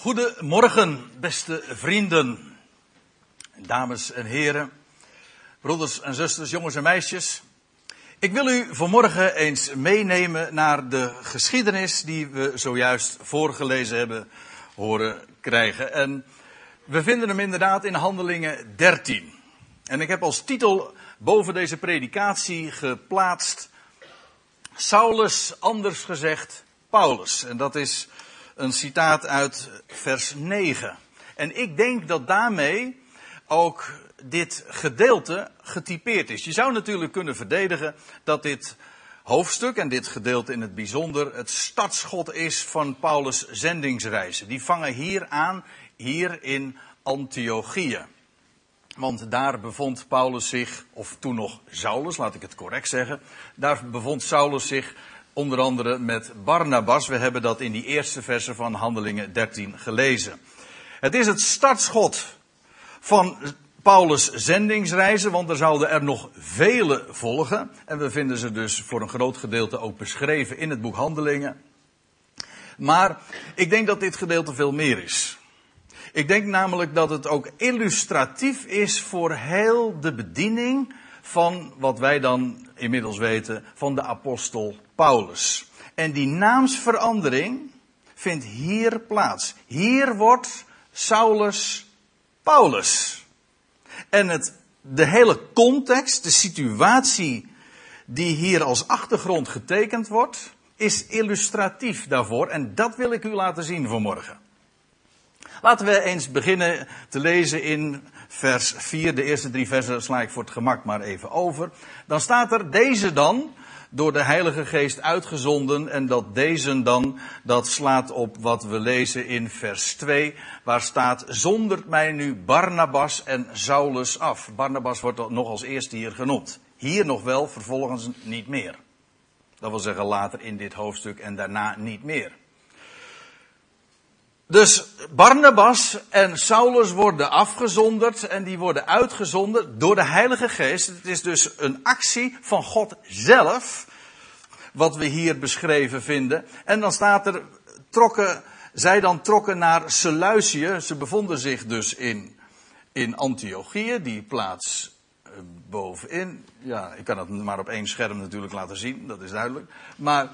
Goedemorgen, beste vrienden, dames en heren, broeders en zusters, jongens en meisjes. Ik wil u vanmorgen eens meenemen naar de geschiedenis die we zojuist voorgelezen hebben horen krijgen. En we vinden hem inderdaad in Handelingen 13. En ik heb als titel boven deze predikatie geplaatst Saulus, anders gezegd Paulus. En dat is een citaat uit vers 9. En ik denk dat daarmee ook dit gedeelte getypeerd is. Je zou natuurlijk kunnen verdedigen dat dit hoofdstuk en dit gedeelte in het bijzonder het startschot is van Paulus' zendingsreizen. Die vangen hier aan, hier in Antiochië. Want daar bevond Paulus zich, of toen nog Saulus, laat ik het correct zeggen. Daar bevond Saulus zich onder andere met Barnabas. We hebben dat in die eerste versen van Handelingen 13 gelezen. Het is het startschot van Paulus' zendingsreizen, want er zouden er nog vele volgen. En we vinden ze dus voor een groot gedeelte ook beschreven in het boek Handelingen. Maar ik denk dat dit gedeelte veel meer is. Ik denk namelijk dat het ook illustratief is voor heel de bediening van wat wij dan inmiddels weten van de apostel Paulus. En die naamsverandering vindt hier plaats. Hier wordt Saulus Paulus. En het, de hele context, de situatie die hier als achtergrond getekend wordt, is illustratief daarvoor. En dat wil ik u laten zien vanmorgen. Laten we eens beginnen te lezen in vers 4. De eerste drie versen sla ik voor het gemak maar even over. Dan staat er deze dan, door de Heilige Geest uitgezonden. En dat deze dan, dat slaat op wat we lezen in vers 2. Waar staat, zondert mij nu Barnabas en Saulus af. Barnabas wordt nog als eerste hier genoemd. Hier nog wel, vervolgens niet meer. Dat wil zeggen later in dit hoofdstuk en daarna niet meer. Dus Barnabas en Saulus worden afgezonderd en die worden uitgezonden door de Heilige Geest. Het is dus een actie van God zelf, wat we hier beschreven vinden. En dan staat er, trokken, zij dan trokken naar Seleucië. Ze bevonden zich dus in, in Antiochië, die plaats eh, bovenin. Ja, ik kan het maar op één scherm natuurlijk laten zien, dat is duidelijk. Maar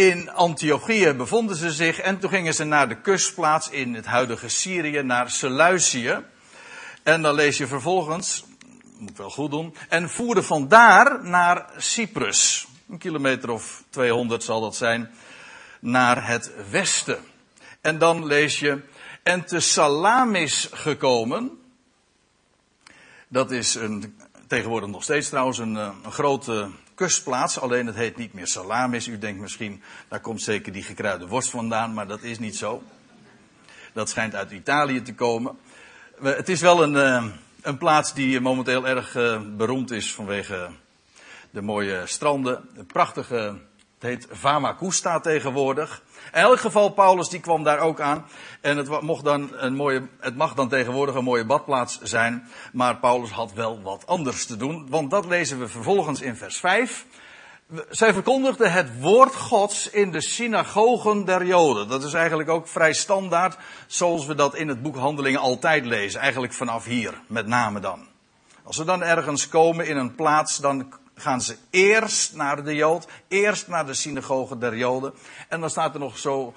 in Antiochië bevonden ze zich en toen gingen ze naar de kustplaats in het huidige Syrië, naar Seleucië. En dan lees je vervolgens, moet ik wel goed doen, en voerden vandaar naar Cyprus. Een kilometer of 200 zal dat zijn, naar het westen. En dan lees je, en te Salamis gekomen. Dat is een, tegenwoordig nog steeds trouwens een, eh, een grote kustplaats, alleen het heet niet meer Salamis. U denkt misschien, daar komt zeker die gekruide worst vandaan, maar dat is niet zo. Dat schijnt uit Italië te komen. Het is wel een, eh, een plaats die momenteel erg eh, beroemd is vanwege de mooie stranden. Een prachtige, het heet Famagusta tegenwoordig. In elk geval, Paulus die kwam daar ook aan. En het, mocht dan een mooie, het mag dan tegenwoordig een mooie badplaats zijn. Maar Paulus had wel wat anders te doen. Want dat lezen we vervolgens in vers 5. Zij verkondigde het woord Gods in de synagogen der Joden. Dat is eigenlijk ook vrij standaard, zoals we dat in het boek Handelingen altijd lezen. Eigenlijk vanaf hier, met name dan. Als we dan ergens komen in een plaats, dan gaan ze eerst naar de Jood, eerst naar de synagoge der Joden. En dan staat er nog zo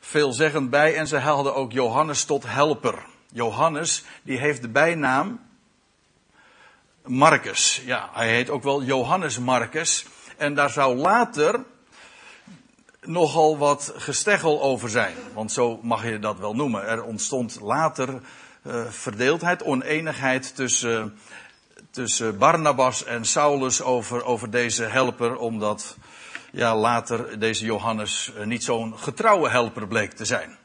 veelzeggend bij, en ze hadden ook Johannes tot helper. Johannes, die heeft de bijnaam Marcus. Ja, hij heet ook wel Johannes Marcus. En daar zou later nogal wat gesteggel over zijn. Want zo mag je dat wel noemen. Er ontstond later uh, verdeeldheid, oneenigheid tussen tussen Barnabas en Saulus over, over deze helper, omdat ja, later deze Johannes eh, niet zo'n getrouwe helper bleek te zijn.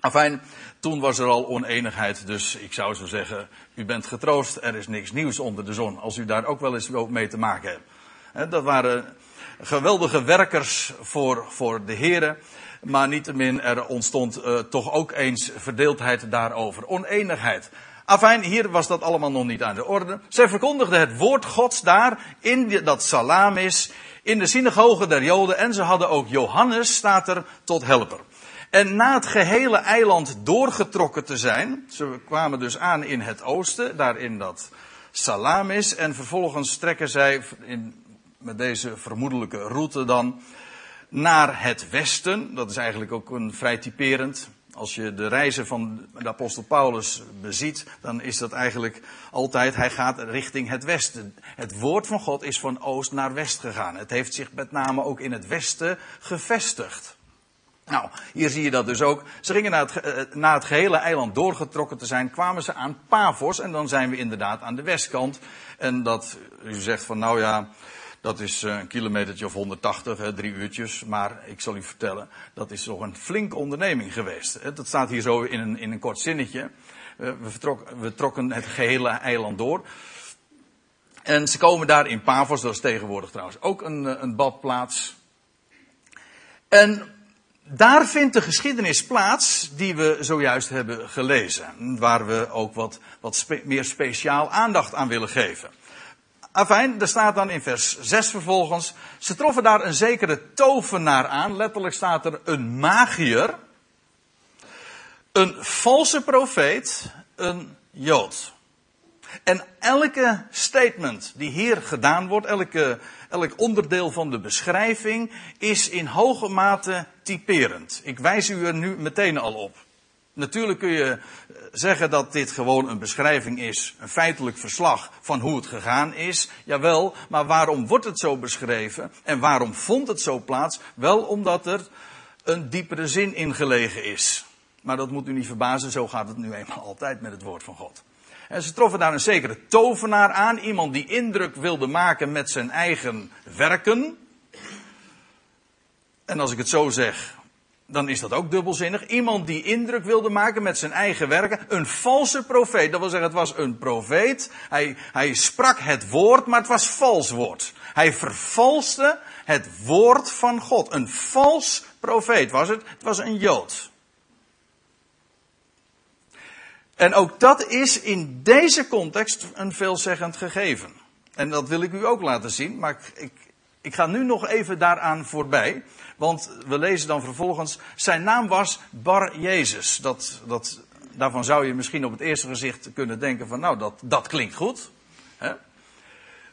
Afijn, toen was er al oneenigheid, dus ik zou zo zeggen, u bent getroost, er is niks nieuws onder de zon, als u daar ook wel eens mee te maken hebt. Dat waren geweldige werkers voor, voor de heren, maar niettemin er ontstond uh, toch ook eens verdeeldheid daarover, oneenigheid. Afijn, hier was dat allemaal nog niet aan de orde. Zij verkondigden het woord Gods daar in dat Salamis, in de synagoge der Joden. En ze hadden ook Johannes, staat er, tot helper. En na het gehele eiland doorgetrokken te zijn, ze kwamen dus aan in het oosten, daar in dat Salamis, en vervolgens trekken zij in, met deze vermoedelijke route dan naar het westen. Dat is eigenlijk ook een vrij typerend. Als je de reizen van de apostel Paulus beziet, dan is dat eigenlijk altijd, hij gaat richting het westen. Het woord van God is van oost naar west gegaan. Het heeft zich met name ook in het westen gevestigd. Nou, hier zie je dat dus ook. Ze gingen naar het, eh, na het gehele eiland doorgetrokken te zijn, kwamen ze aan Pavos en dan zijn we inderdaad aan de westkant. En dat, u zegt van nou ja, dat is eh, een kilometertje of 180, hè, drie uurtjes. Maar ik zal u vertellen, dat is toch een flinke onderneming geweest. Dat staat hier zo in een, in een kort zinnetje. Eh, we, we trokken het gehele eiland door. En ze komen daar in Pavos, dat is tegenwoordig trouwens ook een, eh, een badplaats. En daar vindt de geschiedenis plaats die we zojuist hebben gelezen. Waar we ook wat, wat meer speciaal aandacht aan willen geven. Afijn, er staat dan in vers 6 vervolgens. Ze troffen daar een zekere tovenaar aan. Letterlijk staat er een magier. Een valse profeet. Een jood. En elke statement die hier gedaan wordt, elke, elk onderdeel van de beschrijving, is in hoge mate typerend. Ik wijs u er nu meteen al op. Natuurlijk kun je eh, zeggen dat dit gewoon een beschrijving is, een feitelijk verslag van hoe het gegaan is. Jawel, maar waarom wordt het zo beschreven en waarom vond het zo plaats? Wel omdat er een diepere zin in gelegen is. Maar dat moet u niet verbazen, zo gaat het nu eenmaal altijd met het woord van God. En ze troffen daar een zekere tovenaar aan, iemand die indruk wilde maken met zijn eigen werken. En als ik het zo zeg, dan is dat ook dubbelzinnig. Iemand die indruk wilde maken met zijn eigen werken. Een valse profeet. Dat wil zeggen, het was een profeet. Hij, hij sprak het woord, maar het was vals woord. Hij vervalste het woord van God. Een vals profeet was het. Het was een Jood. En ook dat is in deze context een veelzeggend gegeven. En dat wil ik u ook laten zien, maar ik, ik, ik ga nu nog even daaraan voorbij. Want we lezen dan vervolgens, zijn naam was Bar Jezus. Dat, dat, daarvan zou je misschien op het eerste gezicht kunnen denken van, nou, dat, dat klinkt goed. Hè?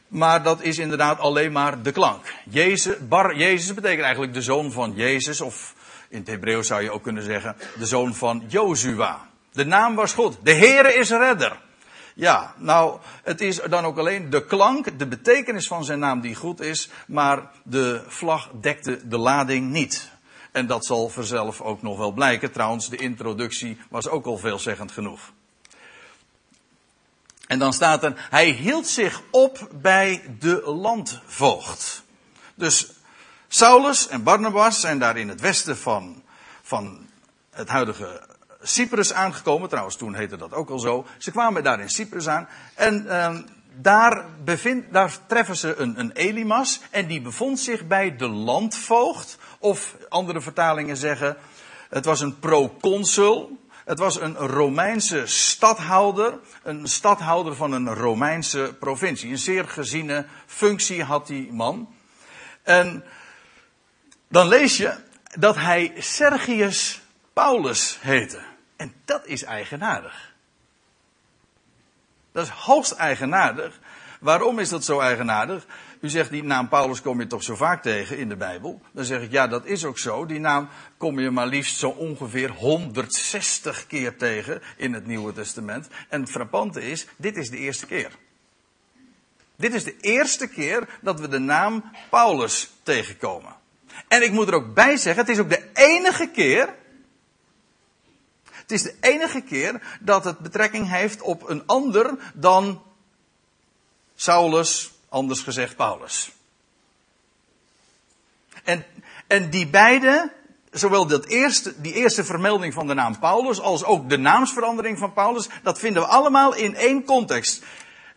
Maar dat is inderdaad alleen maar de klank. Jezus, Bar Jezus betekent eigenlijk de zoon van Jezus, of in het Hebreeuws zou je ook kunnen zeggen, de zoon van Jozua. De naam was goed. De Heere is redder. Ja, nou, het is dan ook alleen de klank, de betekenis van zijn naam die goed is, maar de vlag dekte de lading niet. En dat zal vanzelf ook nog wel blijken. Trouwens, de introductie was ook al veelzeggend genoeg. En dan staat er, hij hield zich op bij de landvoogd. Dus Saulus en Barnabas zijn daar in het westen van, van het huidige Cyprus aangekomen. Trouwens, toen heette dat ook al zo. Ze kwamen daar in Cyprus aan. En uh, daar, bevind, daar treffen ze een, een Elimas. En die bevond zich bij de landvoogd. Of andere vertalingen zeggen. Het was een proconsul. Het was een Romeinse stadhouder. Een stadhouder van een Romeinse provincie. Een zeer geziene functie had die man. En dan lees je dat hij Sergius Paulus heette. En dat is eigenaardig. Dat is hoogst eigenaardig. Waarom is dat zo eigenaardig? U zegt die naam Paulus kom je toch zo vaak tegen in de Bijbel? Dan zeg ik ja, dat is ook zo. Die naam kom je maar liefst zo ongeveer 160 keer tegen in het Nieuwe Testament. En het frappante is, dit is de eerste keer. Dit is de eerste keer dat we de naam Paulus tegenkomen. En ik moet er ook bij zeggen, het is ook de enige keer het is de enige keer dat het betrekking heeft op een ander dan Saulus, anders gezegd Paulus. En, en die beide, zowel dat eerste, die eerste vermelding van de naam Paulus als ook de naamsverandering van Paulus, dat vinden we allemaal in één context.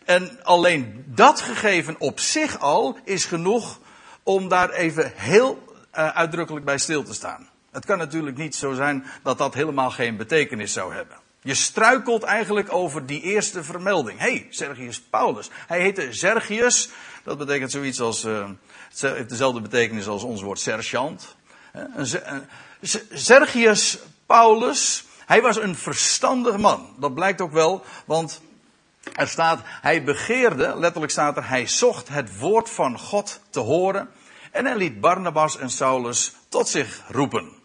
En alleen dat gegeven op zich al is genoeg om daar even heel uh, uitdrukkelijk bij stil te staan. Het kan natuurlijk niet zo zijn dat dat helemaal geen betekenis zou hebben. Je struikelt eigenlijk over die eerste vermelding. Hé, hey, Sergius Paulus. Hij heette Sergius. Dat betekent zoiets als. Uh, het heeft dezelfde betekenis als ons woord sergeant. Sergius Paulus, hij was een verstandig man. Dat blijkt ook wel, want er staat, hij begeerde, letterlijk staat er, hij zocht het woord van God te horen. En hij liet Barnabas en Saulus tot zich roepen.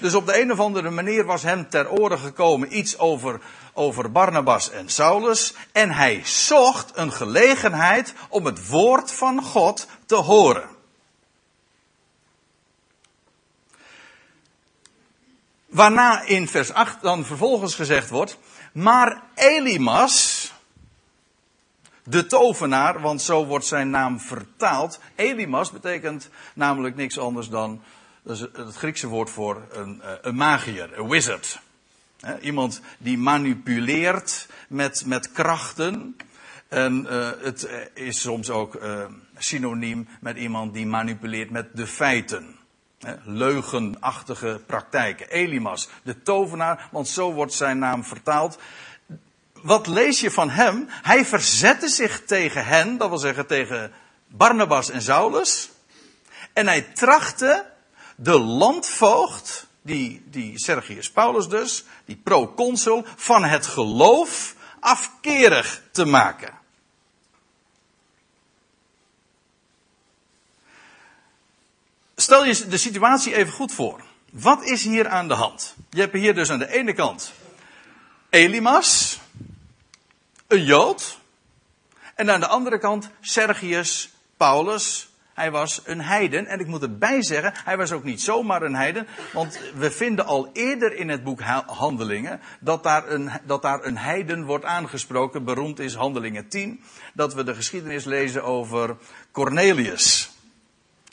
Dus op de een of andere manier was hem ter oren gekomen iets over, over Barnabas en Saulus. En hij zocht een gelegenheid om het woord van God te horen. Waarna in vers 8 dan vervolgens gezegd wordt. Maar Elimas, de tovenaar, want zo wordt zijn naam vertaald. Elimas betekent namelijk niks anders dan dat is het Griekse woord voor een, eh, een magier, een wizard. Iemand die manipuleert met, met krachten. En uh, het is soms ook synoniem met iemand die manipuleert met de feiten. Leugenachtige praktijken. Elimas, de tovenaar, want zo wordt zijn naam vertaald. Wat lees je van hem? Hij verzette zich tegen hen, dat wil zeggen tegen Barnabas en Saulus. En hij trachtte de landvoogd, die, die Sergius Paulus dus, die proconsul, van het geloof afkerig te maken. Stel je de situatie even goed voor. Wat is hier aan de hand? Je hebt hier dus aan de ene kant Elimas, een Jood. En aan de andere kant Sergius Paulus, hij was een heiden. En ik moet erbij zeggen, hij was ook niet zomaar een heiden. Want we vinden al eerder in het boek Handelingen dat daar een, dat daar een heiden wordt aangesproken. Beroemd is Handelingen 10. Dat we de geschiedenis lezen over Cornelius.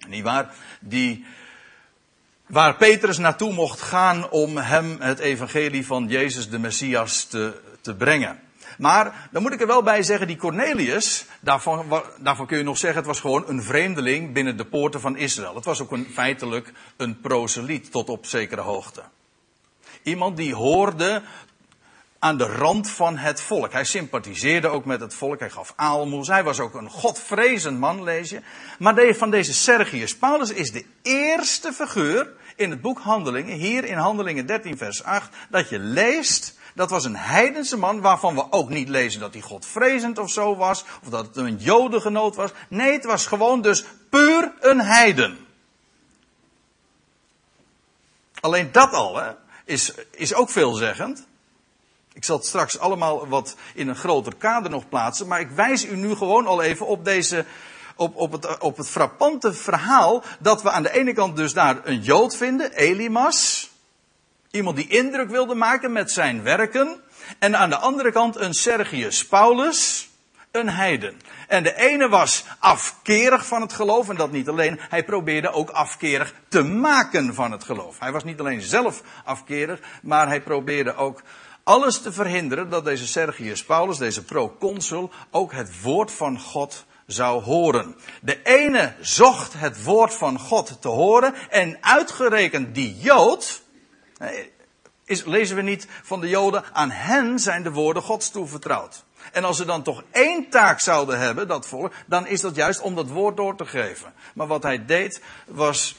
Niet waar? Die, waar Petrus naartoe mocht gaan om hem het evangelie van Jezus de Messias te, te brengen. Maar dan moet ik er wel bij zeggen, die Cornelius, daarvan, daarvan kun je nog zeggen, het was gewoon een vreemdeling binnen de poorten van Israël. Het was ook een, feitelijk een proseliet tot op zekere hoogte. Iemand die hoorde aan de rand van het volk. Hij sympathiseerde ook met het volk. Hij gaf aalmoes. Hij was ook een godvrezend man, lees je. Maar van deze Sergius Paulus is de eerste figuur in het boek Handelingen, hier in Handelingen 13, vers 8, dat je leest dat was een heidense man waarvan we ook niet lezen dat hij godvrezend of zo was, of dat het een jodengenoot was. Nee, het was gewoon dus puur een heiden. Alleen dat al hè, is, is ook veelzeggend. Ik zal het straks allemaal wat in een groter kader nog plaatsen, maar ik wijs u nu gewoon al even op deze, op, op, het, op het frappante verhaal dat we aan de ene kant dus daar een Jood vinden, Elimas, Iemand die indruk wilde maken met zijn werken. En aan de andere kant een Sergius Paulus, een heiden. En de ene was afkerig van het geloof en dat niet alleen. Hij probeerde ook afkerig te maken van het geloof. Hij was niet alleen zelf afkerig, maar hij probeerde ook alles te verhinderen dat deze Sergius Paulus, deze proconsul, ook het woord van God zou horen. De ene zocht het woord van God te horen en uitgerekend die Jood, is, lezen we niet van de Joden, aan hen zijn de woorden Gods toevertrouwd. En als ze dan toch één taak zouden hebben, dat volk, dan is dat juist om dat woord door te geven. Maar wat hij deed was,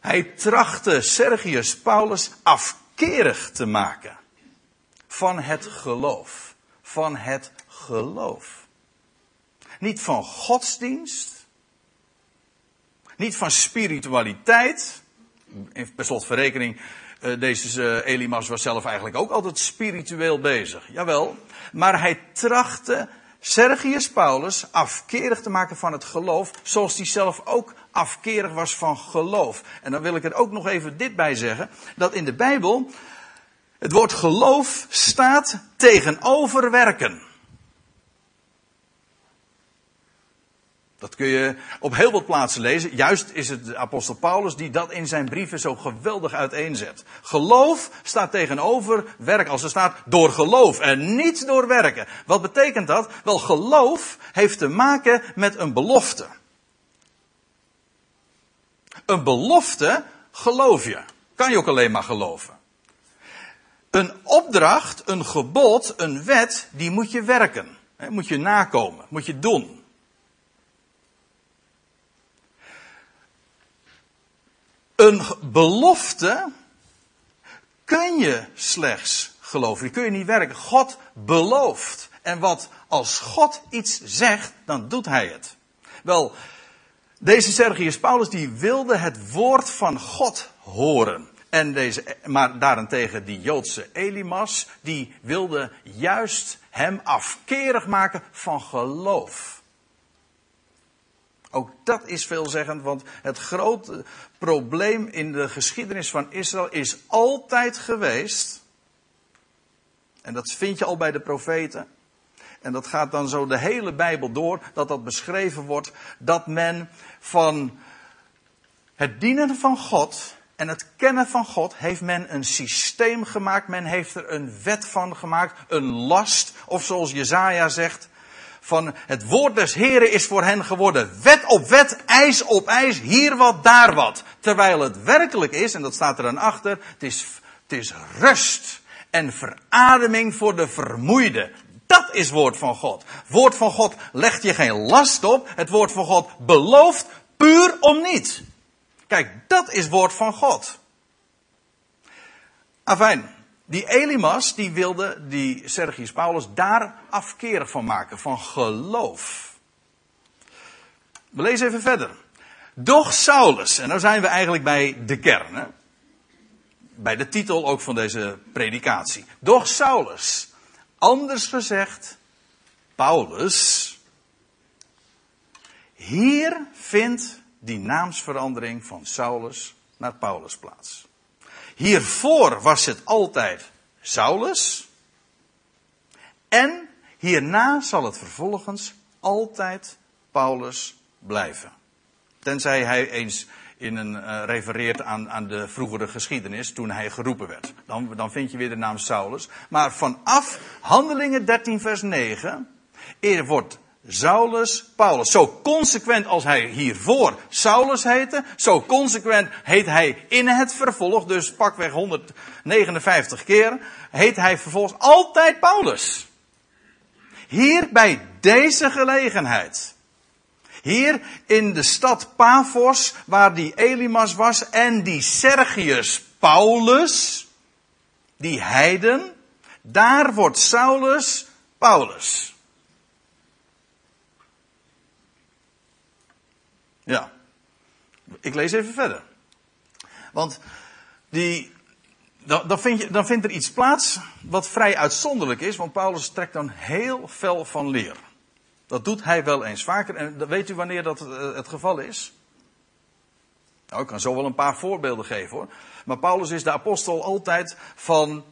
hij trachtte Sergius Paulus afkerig te maken van het geloof. Van het geloof. Niet van godsdienst. Niet van spiritualiteit. In slotverrekening eh, deze uh, Elimas was zelf eigenlijk ook altijd spiritueel bezig. Jawel. Maar hij trachtte Sergius Paulus afkerig te maken van het geloof, zoals hij zelf ook afkerig was van geloof. En dan wil ik er ook nog even dit bij zeggen, dat in de Bijbel het woord geloof staat tegenover werken. Dat kun je op heel wat plaatsen lezen. Juist is het de apostel Paulus die dat in zijn brieven zo geweldig uiteenzet. Geloof staat tegenover werk. Als er staat door geloof en niet door werken. Wat betekent dat? Wel, geloof heeft te maken met een belofte. Een belofte geloof je. Kan je ook alleen maar geloven. Een opdracht, een gebod, een wet, die moet je werken. Moet je nakomen, moet je doen. Een belofte kun je slechts geloven. Die kun je niet werken. God belooft. En wat als God iets zegt, dan doet hij het. Wel, deze Sergius Paulus die wilde het woord van God horen. En deze, maar daarentegen die Joodse Elimas, die wilde juist hem afkerig maken van geloof. Ook dat is veelzeggend, want het grote probleem in de geschiedenis van Israël is altijd geweest. En dat vind je al bij de profeten. En dat gaat dan zo de hele Bijbel door, dat dat beschreven wordt, dat men van het dienen van God en het kennen van God heeft men een systeem gemaakt, men heeft er een wet van gemaakt, een last, of zoals Jezaja zegt, van het woord des Heren is voor hen geworden. Wet op wet, ijs op ijs, hier wat, daar wat. Terwijl het werkelijk is, en dat staat er dan achter, het is, het is rust en verademing voor de vermoeide. Dat is woord van God. Woord van God legt je geen last op. Het woord van God belooft puur om niet. Kijk, dat is woord van God. Afijn, die Elimas, die wilde die Sergius Paulus daar afkerig van maken, van geloof. We lezen even verder. Doch Saulus, en nou zijn we eigenlijk bij de kern, hè? bij de titel ook van deze predikatie. Doch Saulus, anders gezegd, Paulus, hier vindt die naamsverandering van Saulus naar Paulus plaats. Hiervoor was het altijd Saulus. En hierna zal het vervolgens altijd Paulus blijven. Tenzij hij eens in een, uh, refereert aan, aan de vroegere geschiedenis toen hij geroepen werd. Dan, dan vind je weer de naam Saulus. Maar vanaf Handelingen 13 vers 9 er wordt Saulus, Paulus. Zo consequent als hij hiervoor Saulus heette, zo consequent heet hij in het vervolg, dus pakweg 159 keer, heet hij vervolgens altijd Paulus. Hier bij deze gelegenheid. Hier in de stad Paphos, waar die Elimas was en die Sergius Paulus, die heiden, daar wordt Saulus Paulus. Ja. Ik lees even verder. Want die, dan, dan, vind je, dan vindt er iets plaats wat vrij uitzonderlijk is, want Paulus trekt dan heel fel van leer. Dat doet hij wel eens vaker. En weet u wanneer dat eh, het geval is? Nou, ik kan zo wel een paar voorbeelden geven hoor. Maar Paulus is de apostel altijd van,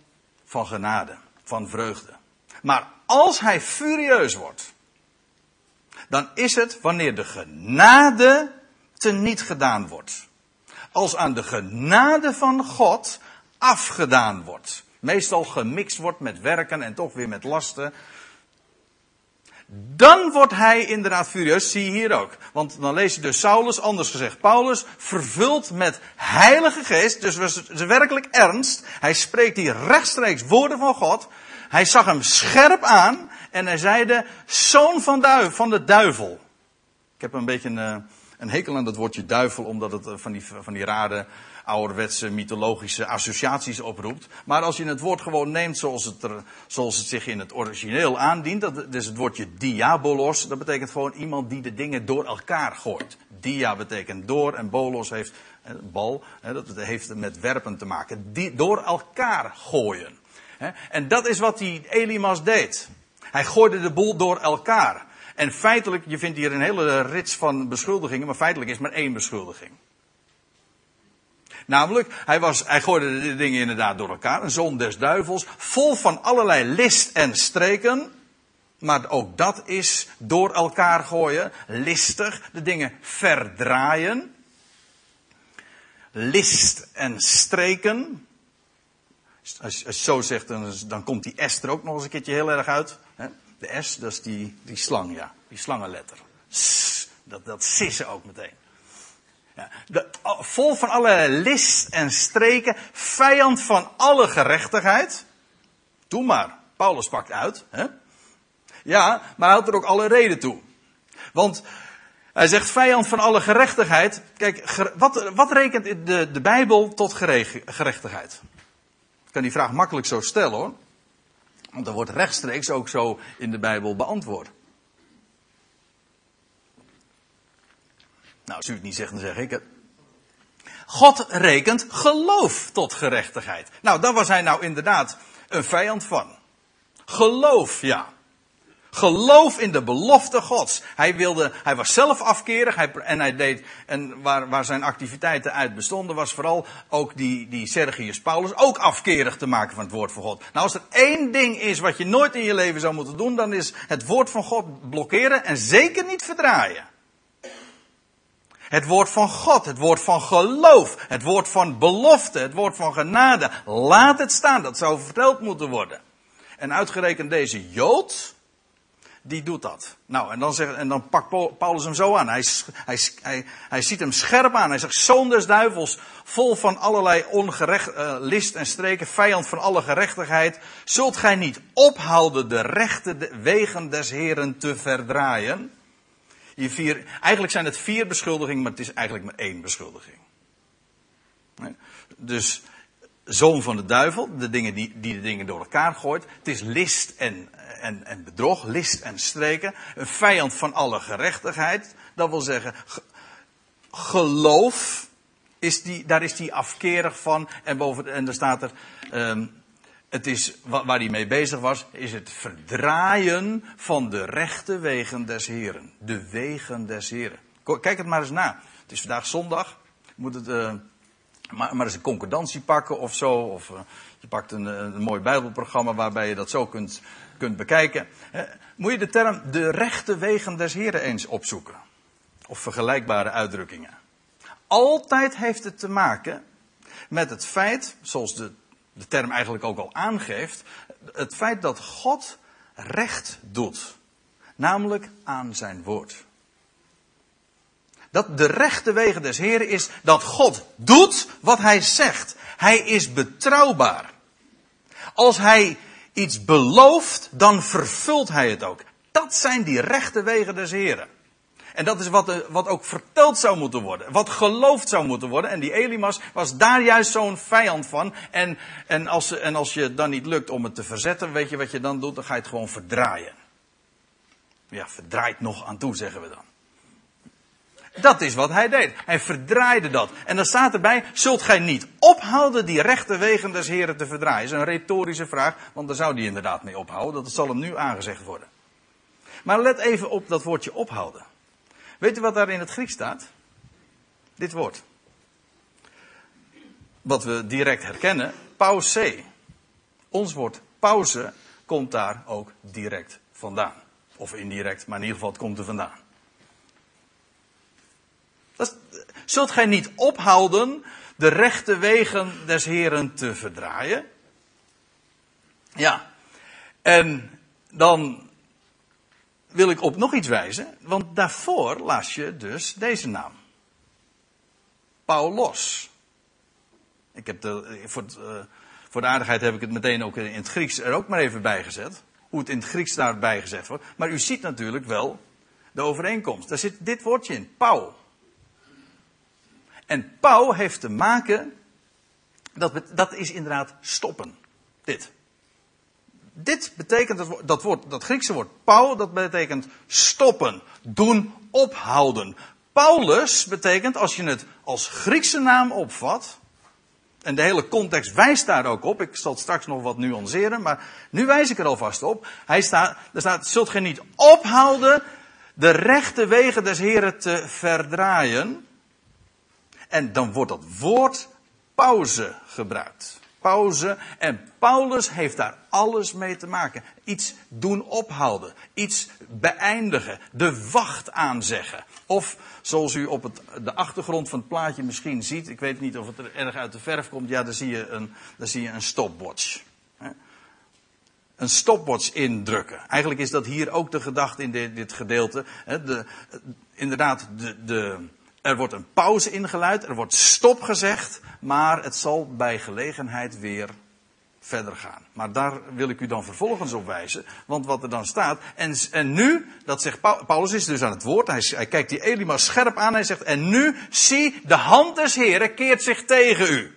van genade, van vreugde. Maar als hij furieus wordt, dan is het wanneer de genade teniet gedaan wordt. Als aan de genade van God afgedaan wordt. Meestal gemixt wordt met werken en toch weer met lasten. Dan wordt hij inderdaad furieus, zie je hier ook. Want dan lees je dus Saulus, anders gezegd Paulus, vervuld met heilige geest, dus was het werkelijk ernst. Hij spreekt hier rechtstreeks woorden van God. Hij zag hem scherp aan en hij zeide, zoon van, van de duivel. Ik heb een beetje een, eh, een hekel aan dat woordje duivel, omdat het eh, van die, van die rare ouderwetse mythologische associaties oproept. Maar als je het woord gewoon neemt zoals het, zoals het zich in het origineel aandient, dat is het woordje diabolos, dat betekent gewoon iemand die de dingen door elkaar gooit. Dia betekent door en bolos heeft, eh, bal, dat heeft met werpen te maken. Die, door elkaar gooien. En dat is wat die Elimas deed. Hij gooide de boel door elkaar. En feitelijk, je vindt hier een hele rits van beschuldigingen, maar feitelijk is maar één beschuldiging. Namelijk, hij, was, hij gooide de dingen inderdaad door elkaar. Een zoon des duivels, vol van allerlei list en streken. Maar ook dat is door elkaar gooien, listig, de dingen verdraaien. List en streken. Als je zo zegt, dan, dan komt die S er ook nog eens een keertje heel erg uit. De S, dat is die, die slang, ja. Die slangenletter. dat, dat sissen ook meteen. Ja, vol van allerlei list en streken. Vijand van alle gerechtigheid. Doe maar. Paulus pakt uit. Hè? Ja, maar hij had er ook alle reden toe. Want Hij zegt vijand van alle gerechtigheid. Kijk, wat, wat rekent de, de Bijbel tot gerechtigheid? Ik kan die vraag makkelijk zo stellen hoor. Want er wordt rechtstreeks ook zo in de Bijbel beantwoord. Nou, als u het niet zegt, dan zeg ik het. God rekent geloof tot gerechtigheid. Nou, daar was hij nou inderdaad een vijand van. Geloof, ja. Geloof in de belofte Gods. Hij, wilde, hij was zelf afkerig hij, en hij deed, en waar, waar zijn activiteiten uit bestonden, was vooral ook die, die Sergius Paulus ook afkerig te maken van het woord van God. Nou, als er één ding is wat je nooit in je leven zou moeten doen, dan is het woord van God blokkeren en zeker niet verdraaien. Het woord van God, het woord van geloof, het woord van belofte, het woord van genade. Laat het staan, dat zou verteld moeten worden. En uitgerekend deze Jood, die doet dat. Nou, en dan, zegt, en dan pakt Paulus hem zo aan. Hij, hij, hij, hij ziet hem scherp aan. Hij zegt, zoon des duivels, vol van allerlei ongerecht, uh, list en streken, vijand van alle gerechtigheid. Zult gij niet ophouden de rechte wegen des heren te verdraaien? Je vier, eigenlijk zijn het vier beschuldigingen, maar het is eigenlijk maar één beschuldiging. Dus zoon van de duivel, de dingen die, die de dingen door elkaar gooit. Het is list en, en, en bedrog, list en streken. Een vijand van alle gerechtigheid. Dat wil zeggen, geloof, is die, daar is hij afkerig van. En, boven, en er staat er, um, het is, waar hij mee bezig was, is het verdraaien van de rechte wegen des Heren. De wegen des Heren. Kijk het maar eens na. Het is vandaag zondag. Moet het, uh, maar, maar eens een concordantie pakken of zo. Of uh, je pakt een, een mooi Bijbelprogramma waarbij je dat zo kunt, kunt bekijken. Moet je de term de rechte wegen des Heren eens opzoeken. Of vergelijkbare uitdrukkingen. Altijd heeft het te maken met het feit, zoals de de term eigenlijk ook al aangeeft, het feit dat God recht doet. Namelijk aan zijn woord. Dat de rechte wegen des Heren is dat God doet wat hij zegt. Hij is betrouwbaar. Als hij iets belooft, dan vervult hij het ook. Dat zijn die rechte wegen des Heren. En dat is wat, eh, wat ook verteld zou moeten worden. Wat geloofd zou moeten worden. En die Elimas was daar juist zo'n vijand van. En, en, als, en als je dan niet lukt om het te verzetten, weet je wat je dan doet? Dan ga je het gewoon verdraaien. Ja, verdraait nog aan toe, zeggen we dan. Dat is wat hij deed. Hij verdraaide dat. En dan staat erbij, zult gij niet ophouden die rechte wegen des heren te verdraaien? Dat is een retorische vraag, want daar zou die inderdaad mee ophouden. Dat zal hem nu aangezegd worden. Maar let even op dat woordje ophouden. Weet u wat daar in het Grieks staat? Dit woord. Wat we direct herkennen, pauze. Ons woord pauze komt daar ook direct vandaan. Of indirect, maar in ieder geval het komt er vandaan. Zult gij niet ophouden de rechte wegen des Heren te verdraaien? Ja. En dan wil ik op nog iets wijzen, want daarvoor las je dus deze naam. Paulos. Ik heb de, voor, het, uh, voor de aardigheid heb ik het meteen ook in het Grieks er ook maar even bij gezet. Hoe het in het Grieks daarbij gezet wordt. Maar u ziet natuurlijk wel de overeenkomst. Daar zit dit woordje in, pauw. En pauw heeft te maken, dat, dat is inderdaad stoppen. Dit. Dit betekent, dat, dat, woord, dat Griekse woord Paul, dat betekent stoppen, doen, ophouden. Paulus betekent, als je het als Griekse naam opvat, en de hele context wijst daar ook op, ik zal straks nog wat nuanceren, maar nu wijs ik er alvast op. Hij staat, er staat, zult gij niet ophouden de rechte wegen des Heren te verdraaien. En dan wordt dat woord pauze gebruikt pauze. En Paulus heeft daar alles mee te maken. Iets doen ophouden. Iets beëindigen. De wacht aanzeggen. Of zoals u op het, de achtergrond van het plaatje misschien ziet. Ik weet niet of het er erg uit de verf komt. Ja, daar zie je een, daar zie je een stopwatch. Een stopwatch indrukken. Eigenlijk is dat hier ook de gedachte in dit, dit gedeelte. De, inderdaad, de, de, er wordt een pauze ingeluid, er wordt stop gezegd, maar het zal bij gelegenheid weer verder gaan. Maar daar wil ik u dan vervolgens op wijzen. Want wat er dan staat. En, en nu, dat zegt Paulus is dus aan het woord. Hij, hij kijkt die Elimas scherp aan. Hij zegt. En nu zie de hand des Heren keert zich tegen u.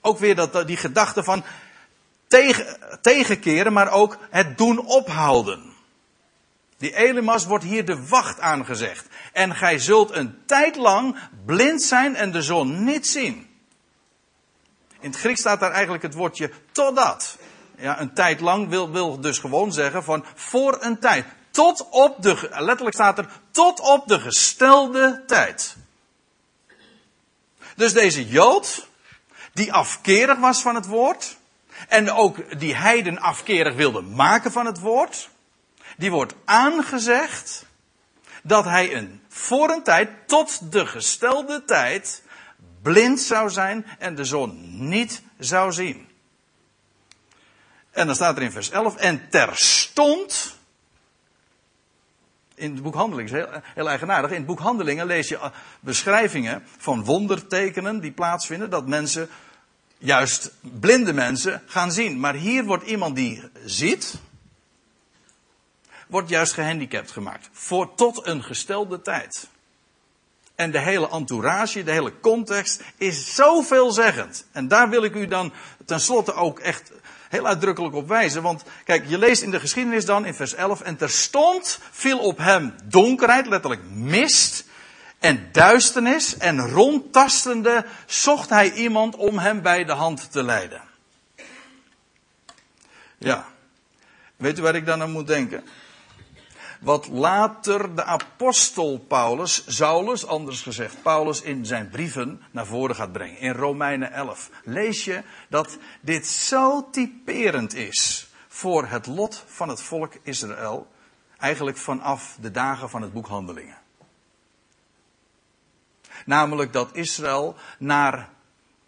Ook weer dat, die gedachte van tegen, tegenkeren, maar ook het doen ophouden. Die Elimas wordt hier de wacht aangezegd. En gij zult een tijd lang blind zijn en de zon niet zien. In het Grieks staat daar eigenlijk het woordje totdat. Ja, een tijd lang wil, wil dus gewoon zeggen van voor een tijd. Tot op de, letterlijk staat er, tot op de gestelde tijd. Dus deze Jood, die afkerig was van het woord, en ook die heiden afkerig wilde maken van het woord, die wordt aangezegd dat hij een, voor een tijd, tot de gestelde tijd, blind zou zijn en de zon niet zou zien. En dan staat er in vers 11, en terstond, in het boek Handelingen, heel, heel eigenaardig, in het boek Handelingen lees je beschrijvingen van wondertekenen die plaatsvinden, dat mensen, juist blinde mensen, gaan zien. Maar hier wordt iemand die ziet, wordt juist gehandicapt gemaakt. Voor tot een gestelde tijd. En de hele entourage, de hele context is zo veelzeggend. En daar wil ik u dan tenslotte ook echt heel uitdrukkelijk op wijzen. Want kijk, je leest in de geschiedenis dan in vers 11. En terstond viel op hem donkerheid, letterlijk mist. En duisternis. En rondtastende zocht hij iemand om hem bij de hand te leiden. Ja. Weet u waar ik dan aan moet denken? Wat later de apostel Paulus, Saulus, anders gezegd Paulus, in zijn brieven naar voren gaat brengen. In Romeinen 11 lees je dat dit zo typerend is voor het lot van het volk Israël, eigenlijk vanaf de dagen van het boek Handelingen. Namelijk dat Israël naar,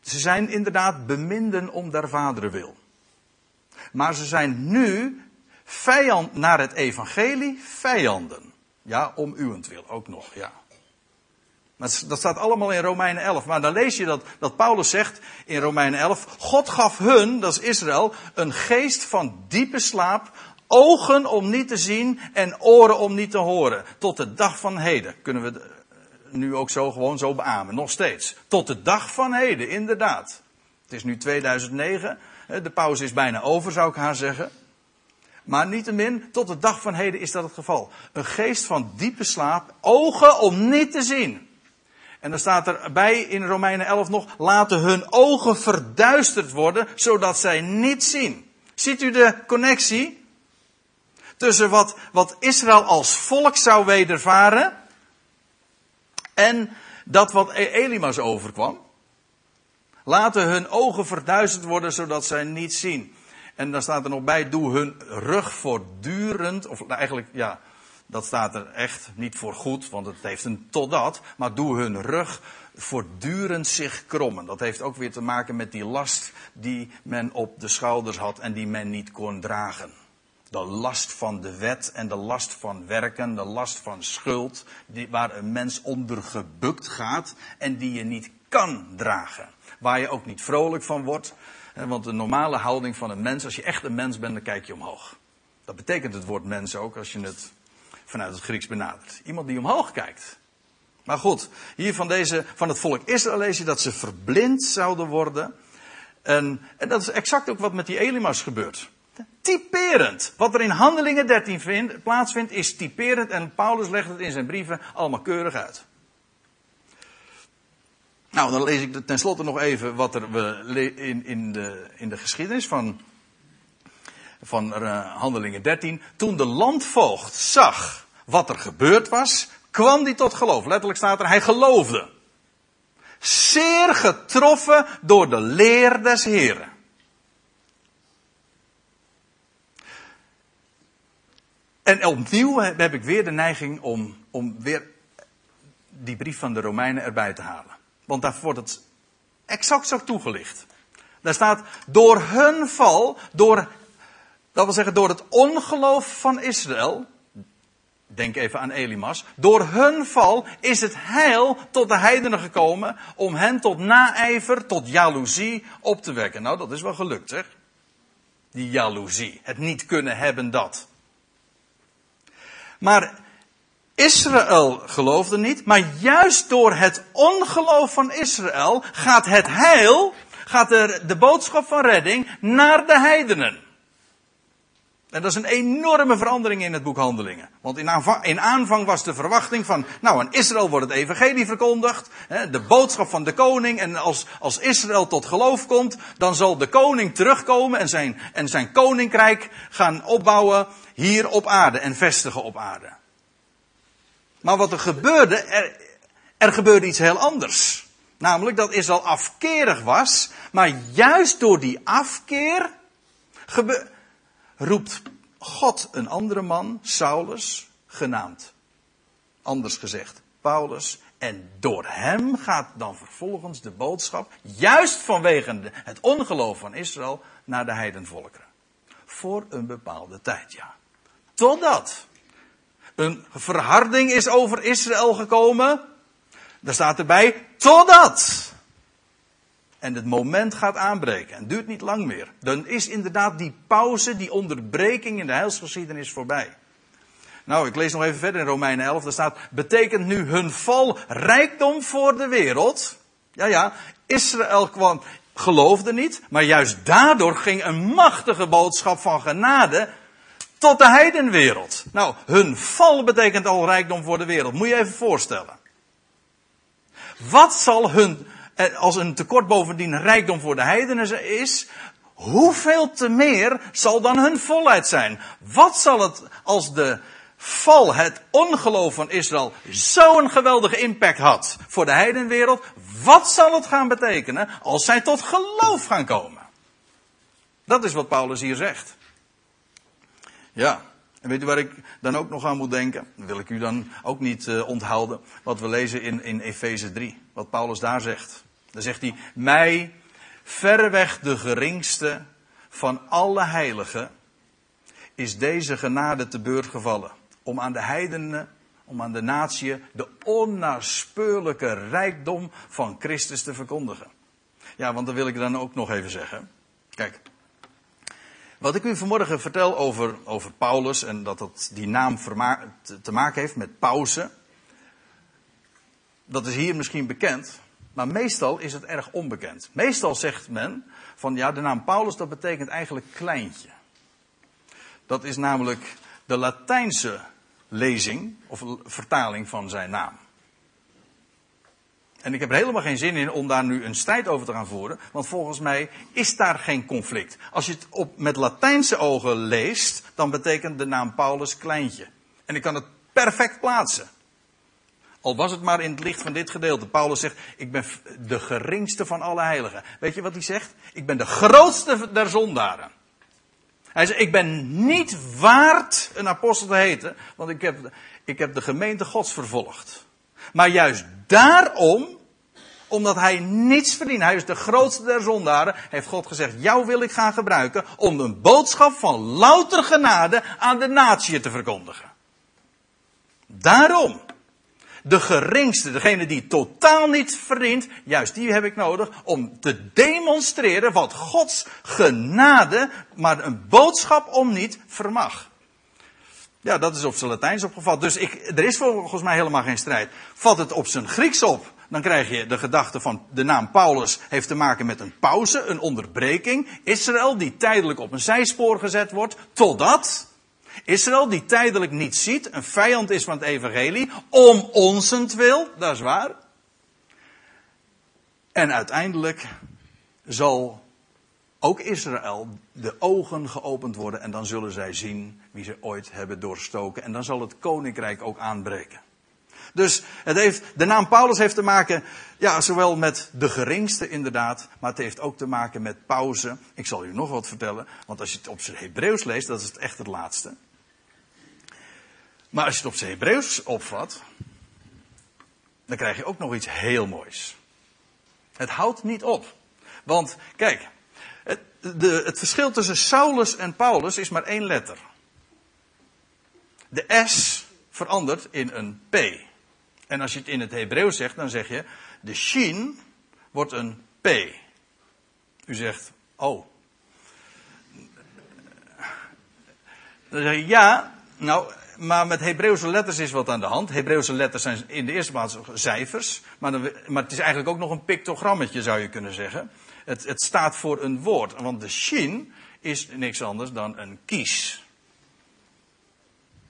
ze zijn inderdaad beminden om der vaderen wil. Maar ze zijn nu Vijand naar het evangelie, vijanden. Ja, om uwentwil ook nog, ja. Dat staat allemaal in Romeinen 11. Maar dan lees je dat, dat Paulus zegt in Romeinen 11: God gaf hun, dat is Israël, een geest van diepe slaap, ogen om niet te zien en oren om niet te horen. Tot de dag van heden. Kunnen we nu ook zo gewoon zo beamen, nog steeds. Tot de dag van heden, inderdaad. Het is nu 2009, de pauze is bijna over, zou ik haar zeggen. Maar niettemin, tot de dag van heden is dat het geval. Een geest van diepe slaap, ogen om niet te zien. En dan staat er bij in Romeinen 11 nog, laten hun ogen verduisterd worden, zodat zij niet zien. Ziet u de connectie? Tussen wat, wat Israël als volk zou wedervaren en dat wat e- Elimas overkwam. Laten hun ogen verduisterd worden, zodat zij niet zien. En dan staat er nog bij, doe hun rug voortdurend, of eigenlijk, ja, dat staat er echt niet voor goed, want het heeft een totdat, maar doe hun rug voortdurend zich krommen. Dat heeft ook weer te maken met die last die men op de schouders had en die men niet kon dragen. De last van de wet en de last van werken, de last van schuld, die, waar een mens onder gebukt gaat en die je niet kan dragen. Waar je ook niet vrolijk van wordt, want de normale houding van een mens, als je echt een mens bent, dan kijk je omhoog. Dat betekent het woord mens ook, als je het vanuit het Grieks benadert. Iemand die omhoog kijkt. Maar goed, hier van, deze, van het volk Israël lees je dat ze verblind zouden worden. En, en dat is exact ook wat met die Elimas gebeurt. Typerend. Wat er in Handelingen 13 vind, plaatsvindt, is typerend. En Paulus legt het in zijn brieven allemaal keurig uit. Nou, dan lees ik tenslotte nog even wat er in, in, de, in de geschiedenis van, van uh, Handelingen 13. Toen de landvoogd zag wat er gebeurd was, kwam hij tot geloof. Letterlijk staat er, hij geloofde. Zeer getroffen door de leer des Heren. En opnieuw heb ik weer de neiging om, om weer die brief van de Romeinen erbij te halen. Want daar wordt het exact zo toegelicht. Daar staat, door hun val, door, dat wil zeggen door het ongeloof van Israël, denk even aan Elimas, door hun val is het heil tot de heidenen gekomen om hen tot naijver, tot jaloezie op te wekken. Nou, dat is wel gelukt, zeg. Die jaloezie. Het niet kunnen hebben dat. Maar Israël geloofde niet, maar juist door het ongeloof van Israël gaat het heil, gaat er de boodschap van redding naar de heidenen. En dat is een enorme verandering in het boek Handelingen. Want in aanvang, in aanvang, was de verwachting van, nou aan Israël wordt het evangelie verkondigd, hè, de boodschap van de koning. En als, als Israël tot geloof komt, dan zal de koning terugkomen en zijn, en zijn koninkrijk gaan opbouwen hier op aarde en vestigen op aarde. Maar wat er gebeurde, er, gebeurde iets heel anders. Namelijk dat Israël afkerig was, maar juist door die afkeer roept God een andere man, Saulus, genaamd. Anders gezegd, Paulus. En door hem gaat dan vervolgens de boodschap, juist vanwege het ongeloof van Israël, naar de heidenvolkeren. Voor een bepaalde tijd, ja. Totdat een verharding is over Israël gekomen. Daar staat erbij, totdat. En het moment gaat aanbreken. En duurt niet lang meer. Dan is inderdaad die pauze, die onderbreking in de heilsgeschiedenis voorbij. Nou, ik lees nog even verder in Romeinen 11. Daar staat, betekent nu hun val rijkdom voor de wereld? Ja, ja, Israël kwam, geloofde niet, maar juist daardoor ging een machtige boodschap van genade tot de heidenwereld. Nou, hun val betekent al rijkdom voor de wereld. Moet je even voorstellen. Wat zal hun, eh, als een tekort bovendien rijkdom voor de heidenen is, hoeveel te meer zal dan hun volheid zijn? Wat zal het als de val, het ongeloof van Israël, zo'n geweldige impact had voor de heidenwereld? Wat zal het gaan betekenen als zij tot geloof gaan komen? Dat is wat Paulus hier zegt. Ja, en weet u waar ik dan ook nog aan moet denken? Dat wil ik u dan ook niet uh, onthouden. Wat we lezen in, in Efeze 3. Wat Paulus daar zegt. Dan zegt hij, mij verreweg de geringste van alle heiligen is deze genade te beurt gevallen. Om aan de heidenen, om aan de natie de onnaspeurlijke rijkdom van Christus te verkondigen. Ja, want dan wil ik dan ook nog even zeggen. Kijk, wat ik u vanmorgen vertel over, over Paulus en dat dat die naam te maken heeft met pauze. Dat is hier misschien bekend, maar meestal is het erg onbekend. Meestal zegt men van ja, de naam Paulus dat betekent eigenlijk kleintje. Dat is namelijk de Latijnse lezing of vertaling van zijn naam. En ik heb er helemaal geen zin in om daar nu een strijd over te gaan voeren. Want volgens mij is daar geen conflict. Als je het op, met Latijnse ogen leest, dan betekent de naam Paulus kleintje. En ik kan het perfect plaatsen. Al was het maar in het licht van dit gedeelte. Paulus zegt, ik ben de geringste van alle heiligen. Weet je wat hij zegt? Ik ben de grootste der zondaren. Hij zegt, ik ben niet waard een apostel te heten, want ik heb, ik heb de gemeente gods vervolgd. Maar juist daarom omdat hij niets verdient. Hij is de grootste der zondaren. Heeft God gezegd, jou wil ik gaan gebruiken om een boodschap van louter genade aan de natie te verkondigen. Daarom. De geringste, degene die totaal niet verdient, juist die heb ik nodig om te demonstreren wat Gods genade, maar een boodschap om niet vermag. Ja, dat is op zijn Latijns opgevat. Dus ik, er is volgens mij helemaal geen strijd. Vat het op zijn Grieks op dan krijg je de gedachte van de naam Paulus heeft te maken met een pauze, een onderbreking. Israël die tijdelijk op een zijspoor gezet wordt, totdat Israël die tijdelijk niet ziet, een vijand is van het evangelie, om onsentwil, dat is waar. En uiteindelijk zal ook Israël de ogen geopend worden en dan zullen zij zien wie ze ooit hebben doorstoken. En dan zal het koninkrijk ook aanbreken. Dus het heeft, de naam Paulus heeft te maken, ja, zowel met de geringste inderdaad, maar het heeft ook te maken met pauze. Ik zal u nog wat vertellen, want als je het op zijn Hebreeuws leest, dat is het echt het laatste. Maar als je het op zijn Hebreeuws opvat, dan krijg je ook nog iets heel moois. Het houdt niet op. Want, kijk, de, het verschil tussen Saulus en Paulus is maar één letter. De S verandert in een P. En als je het in het Hebreeuws zegt, dan zeg je, de shin wordt een P. U zegt, oh. Dan zeg je, ja, nou, maar met Hebreeuwse letters is wat aan de hand. Hebreeuwse letters zijn in de eerste plaats cijfers. Maar, dan, maar het is eigenlijk ook nog een pictogrammetje, zou je kunnen zeggen. Het, het staat voor een woord. Want de shin is niks anders dan een kies.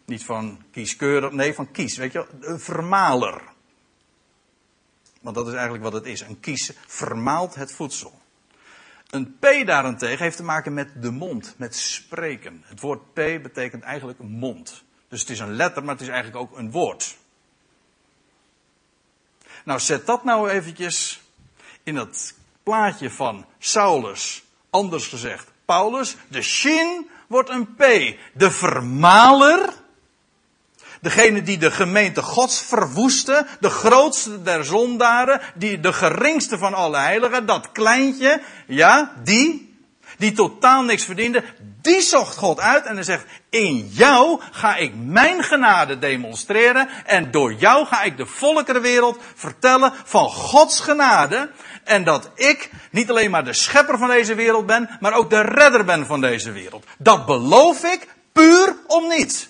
Niet van kieskeurig, nee, van kies. Weet je, een vermaler. Want dat is eigenlijk wat het is. Een kies vermaalt het voedsel. Een P daarentegen heeft te maken met de mond, met spreken. Het woord P betekent eigenlijk mond. Dus het is een letter, maar het is eigenlijk ook een woord. Nou, zet dat nou eventjes in dat plaatje van Saulus. Anders gezegd, Paulus. De shin wordt een P. De vermaler Degene die de gemeente Gods verwoestte, de grootste der zondaren, die, de geringste van alle heiligen, dat kleintje, ja, die, die totaal niks verdiende, die zocht God uit en hij zegt, in jou ga ik mijn genade demonstreren en door jou ga ik de volkerenwereld vertellen van Gods genade en dat ik niet alleen maar de schepper van deze wereld ben, maar ook de redder ben van deze wereld. Dat beloof ik puur om niets.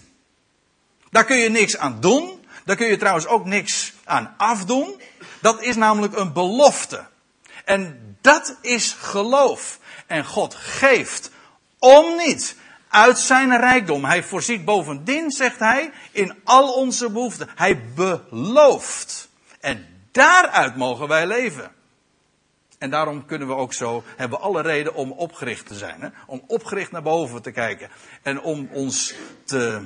Daar kun je niks aan doen. Daar kun je trouwens ook niks aan afdoen. Dat is namelijk een belofte. En dat is geloof. En God geeft om niet uit zijn rijkdom. Hij voorziet bovendien, zegt hij, in al onze behoeften. Hij belooft. En daaruit mogen wij leven. En daarom kunnen we ook zo, hebben alle reden om opgericht te zijn. Hè? Om opgericht naar boven te kijken. En om ons te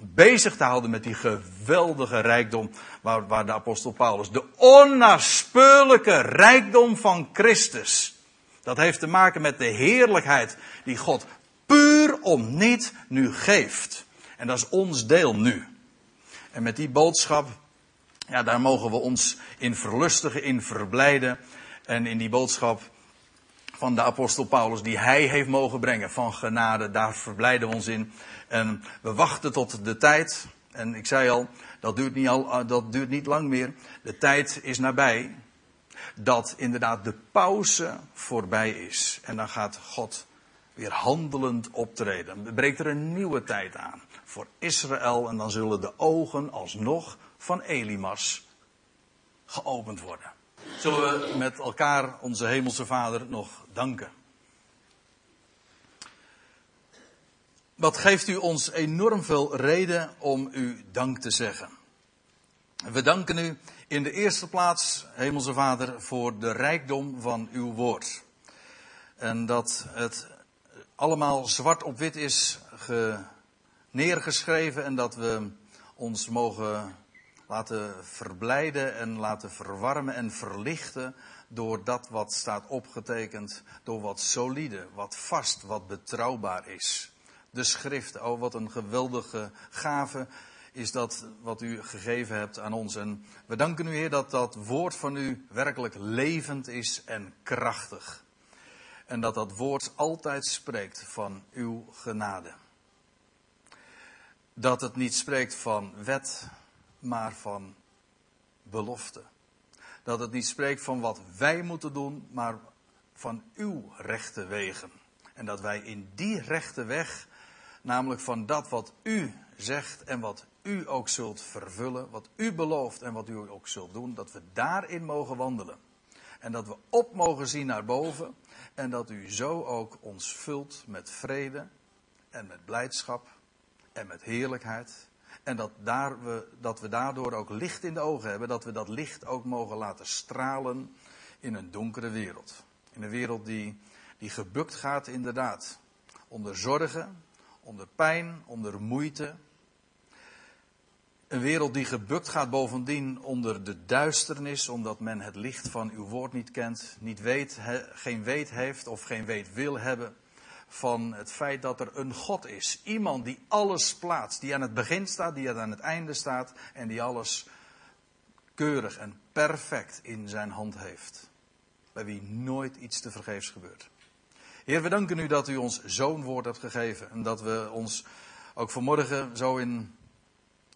bezig te houden met die geweldige rijkdom waar, waar de apostel Paulus, de onnaspeurlijke rijkdom van Christus. Dat heeft te maken met de heerlijkheid die God puur om niet nu geeft. En dat is ons deel nu. En met die boodschap, ja, daar mogen we ons in verlustigen, in verblijden. En in die boodschap van de apostel Paulus, die hij heeft mogen brengen van genade, daar verblijden we ons in. En we wachten tot de tijd. En ik zei al, dat duurt niet, al, eh, dat duurt niet lang meer. De tijd is nabij. Dat inderdaad de pauze voorbij is. En dan gaat God weer handelend optreden. Dan breekt er een nieuwe tijd aan voor Israël. En dan zullen de ogen alsnog van Elimas geopend worden. Zullen we met elkaar onze Hemelse Vader nog danken? Wat geeft u ons enorm veel reden om u dank te zeggen? We danken u in de eerste plaats, Hemelse Vader, voor de rijkdom van uw woord. En dat het allemaal zwart op wit is neergeschreven en dat we ons mogen laten verblijden en laten verwarmen en verlichten door dat wat staat opgetekend, door wat solide, wat vast, wat betrouwbaar is de schrift. Oh, wat een geweldige gave is dat wat u gegeven hebt aan ons. En we danken u, Heer, dat dat woord van u werkelijk levend is en krachtig. En dat dat woord altijd spreekt van uw genade. Dat het niet spreekt van wet, maar van belofte. Dat het niet spreekt van wat wij moeten doen, maar van uw rechte wegen. En dat wij in die rechte weg Namelijk van dat wat u zegt en wat u ook zult vervullen, wat u belooft en wat u ook zult doen, dat we daarin mogen wandelen. En dat we op mogen zien naar boven en dat u zo ook ons vult met vrede en met blijdschap en met heerlijkheid. En dat, daar we, dat we daardoor ook licht in de ogen hebben, dat we dat licht ook mogen laten stralen in een donkere wereld. In een wereld die, die gebukt gaat inderdaad onder zorgen, onder pijn, onder moeite. Een wereld die gebukt gaat bovendien onder de duisternis, omdat men het licht van uw woord niet kent, niet weet, geen weet heeft of geen weet wil hebben van het feit dat er een God is. Iemand die alles plaatst, die aan het begin staat, die aan het einde staat en die alles keurig en perfect in zijn hand heeft. Bij wie nooit iets te vergeefs gebeurt. Heer, we danken u dat u ons zo'n woord hebt gegeven. En dat we ons ook vanmorgen zo in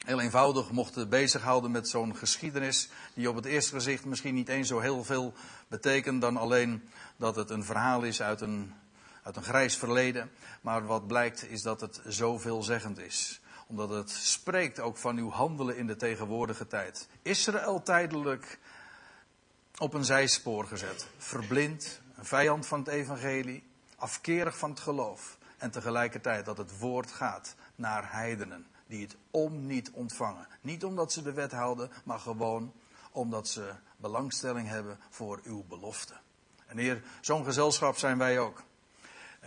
heel eenvoudig mochten bezighouden met zo'n geschiedenis. Die op het eerste gezicht misschien niet eens zo heel veel betekent dan alleen dat het een verhaal is uit een, uit een grijs verleden. Maar wat blijkt is dat het zo veelzeggend is. Omdat het spreekt ook van uw handelen in de tegenwoordige tijd. Israël tijdelijk op een zijspoor gezet. Verblind, een vijand van het evangelie, afkerig van het geloof. En tegelijkertijd dat het woord gaat naar heidenen die het om niet ontvangen. Niet omdat ze de wet houden, maar gewoon omdat ze belangstelling hebben voor uw belofte. En Heer, zo'n gezelschap zijn wij ook.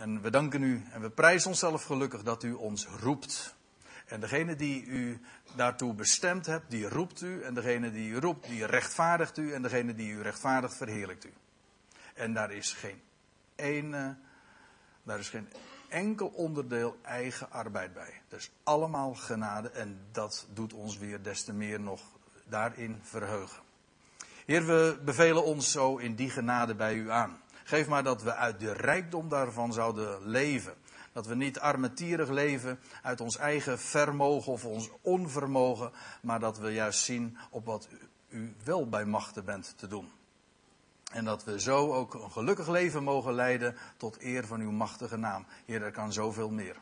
En we danken u en we prijzen onszelf gelukkig dat u ons roept. En degene die u daartoe bestemd hebt, die roept u. En degene die u roept, die rechtvaardigt u. En degene die u rechtvaardigt, verheerlijkt u. En daar is geen daar is geen enkel onderdeel eigen arbeid bij. Dus allemaal genade en dat doet ons weer des te meer nog daarin verheugen. Heer, we bevelen ons zo in die genade bij u aan. Geef maar dat we uit de rijkdom daarvan zouden leven. Dat we niet armetierig leven uit ons eigen vermogen of ons onvermogen, maar dat we juist zien op wat u wel bij machten bent te doen. En dat we zo ook een gelukkig leven mogen leiden tot eer van uw machtige naam. Heer, er kan zoveel meer.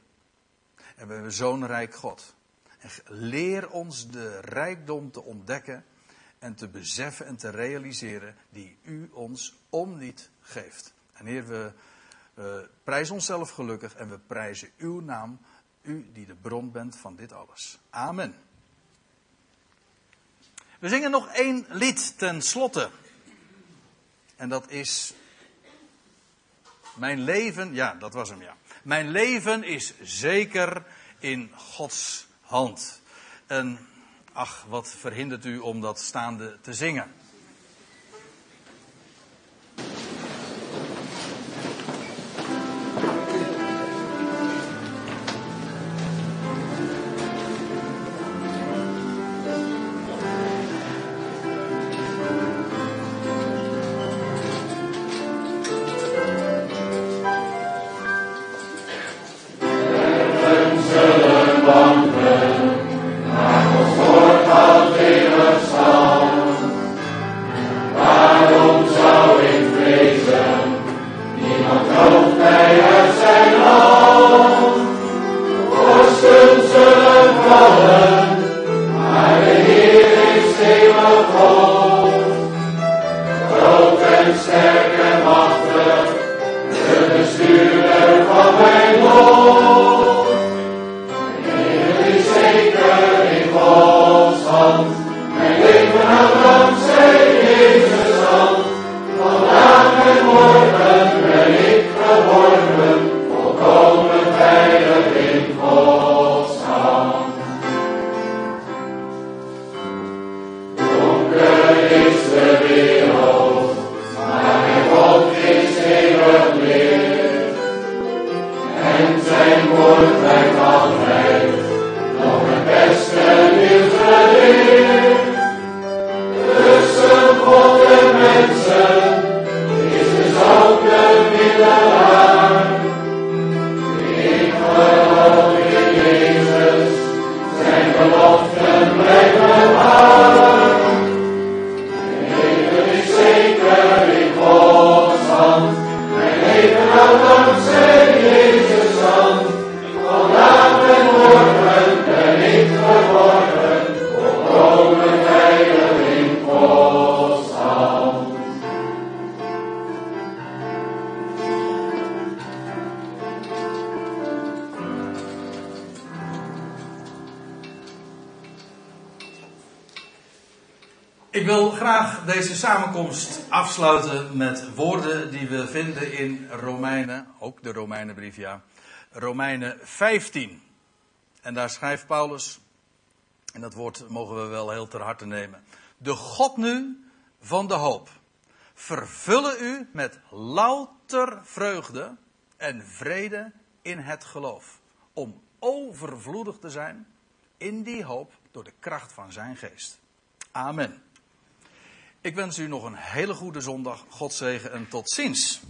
En we hebben zo'n rijk God. En leer ons de rijkdom te ontdekken en te beseffen en te realiseren die u ons om niet geeft. En Heer, we, we prijzen onszelf gelukkig en we prijzen uw naam, u die de bron bent van dit alles. Amen. We zingen nog één lied ten slotte. En dat is. Mijn leven, ja, dat was hem, ja. Mijn leven is zeker in Gods hand. En ach, wat verhindert u om dat staande te zingen? De Romeinenbrief, ja. Romeinen 15. En daar schrijft Paulus, en dat woord mogen we wel heel ter harte nemen. De God nu van de hoop, vervullen u met louter vreugde en vrede in het geloof. Om overvloedig te zijn in die hoop door de kracht van zijn geest. Amen. Ik wens u nog een hele goede zondag. God zegen en tot ziens.